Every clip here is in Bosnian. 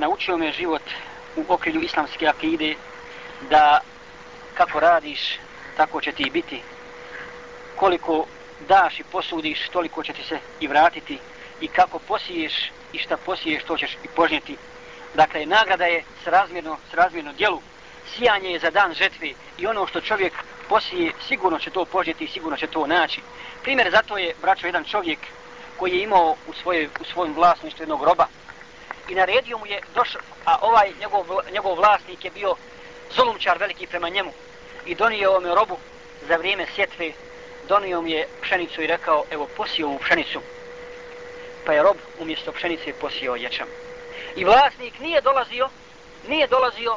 naučio me život u okrilju islamske akide da kako radiš, tako će ti biti. Koliko daš i posudiš, toliko će ti se i vratiti. I kako posiješ i šta posiješ, to ćeš i požnjeti. Dakle, nagrada je srazmjerno, srazmjerno djelu. Sijanje je za dan žetve i ono što čovjek posije, sigurno će to požnjeti i sigurno će to naći. Primjer za to je, braćo, jedan čovjek koji je imao u, svojoj, u svojom vlasništvu jednog roba i naredio mu je došao, a ovaj njegov, njegov vlasnik je bio zulumčar veliki prema njemu i donio ovome robu za vrijeme sjetve, donio mu je pšenicu i rekao, evo posio mu pšenicu. Pa je rob umjesto pšenice posio ječam. I vlasnik nije dolazio, nije dolazio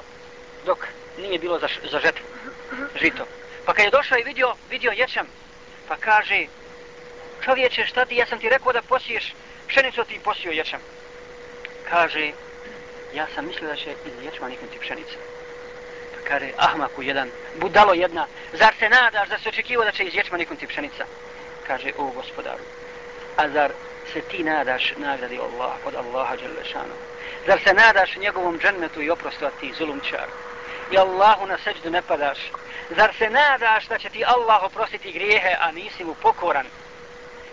dok nije bilo za, za žetvu, žito. Pa kad je došao i vidio, vidio ječam, pa kaže, čovječe, šta ti, ja sam ti rekao da posiješ pšenicu, ti posio ječam. Kaže, ja sam mislio da će iz ječma niknuti pšenica. Pa kaže, ahmaku jedan, budalo jedna, zar se nadaš da se očekivo da će iz ječma niknuti pšenica? Kaže, o gospodaru, a zar se ti nadaš nagradi Allah, od Allaha Đelešanu? Zar se nadaš njegovom džennetu i oprostu, a ti zulumčar? I Allahu na seđdu ne padaš? Zar se nadaš da će ti Allah oprostiti grijehe, a nisi mu pokoran?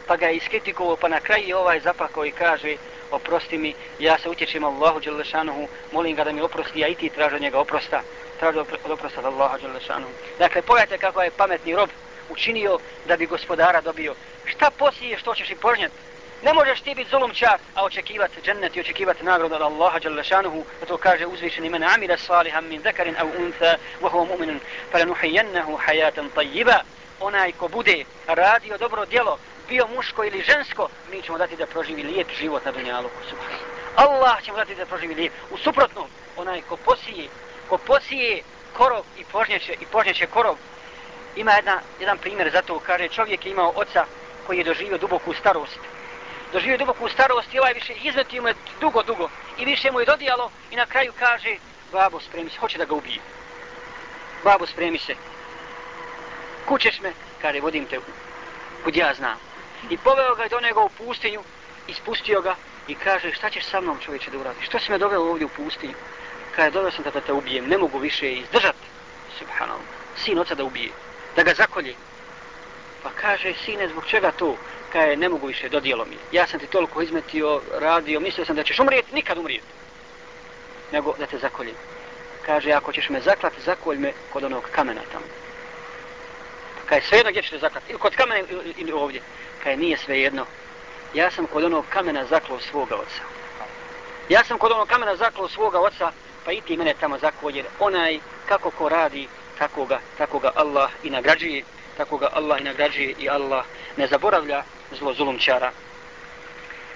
Pa ga je iskritikovao, pa na kraju ovaj zapakao i kaže, oprosti mi, ja se utječem Allahu Đelešanuhu, molim ga da mi oprosti, ja i ti traži od njega oprosta, traži od oprosta od Allaha Đelešanuhu. Dakle, pogledajte kako je pametni rob učinio da bi gospodara dobio. Šta posije što ćeš i požnjeti? Ne možeš ti biti zulumčar, a očekivati džennet i očekivati nagradu od Allaha Đalešanuhu, a to kaže uzvišeni men amila saliham min zekarin au untha, wa huwa mu'minun, falanuhijennahu hajatan tajjiba. Onaj ko bude radio dobro djelo, bio muško ili žensko, mi ćemo dati da proživi lijep život na dunjalu. Allah će mu dati da proživi lijep. U suprotnom, onaj ko posije, ko posije korov i požnjeće, i požnjeće korov, ima jedna, jedan primjer za to, kaže čovjek je imao oca koji je doživio duboku starost. Doživio duboku starost i ovaj više izmetio mu je dugo, dugo. I više mu je dodijalo i na kraju kaže, babo spremi se, hoće da ga ubije. Babo spremi se. Kućeš me, kaže, vodim te kud ja znam. I poveo ga do njega u pustinju, ispustio ga i kaže, šta ćeš sa mnom čovječe da uradiš? Što si me doveo ovdje u pustinju? Kaže, doveo sam da, da te ubijem, ne mogu više izdržati. Subhanallah, sin oca da ubije, da ga zakolje. Pa kaže, sine, zbog čega to? Kaj, ne mogu više, dodijelo mi. Ja sam ti toliko izmetio, radio, mislio sam da ćeš umrijeti, nikad umrijeti. Nego da te zakoljem. Kaže, ako ćeš me zaklati, zakolj me kod onog kamena tamo. Kaj, svejedno gdje ćeš te zaklati, ili kod kamena ili ovdje kaj nije svejedno. Ja sam kod onog kamena zaklao svoga oca. Ja sam kod onog kamena zaklao svoga oca, pa i ti mene tamo zakolje. Onaj kako ko radi, tako ga, tako ga Allah i nagrađuje, tako ga Allah i nagrađuje i Allah ne zaboravlja zlozulum ceara.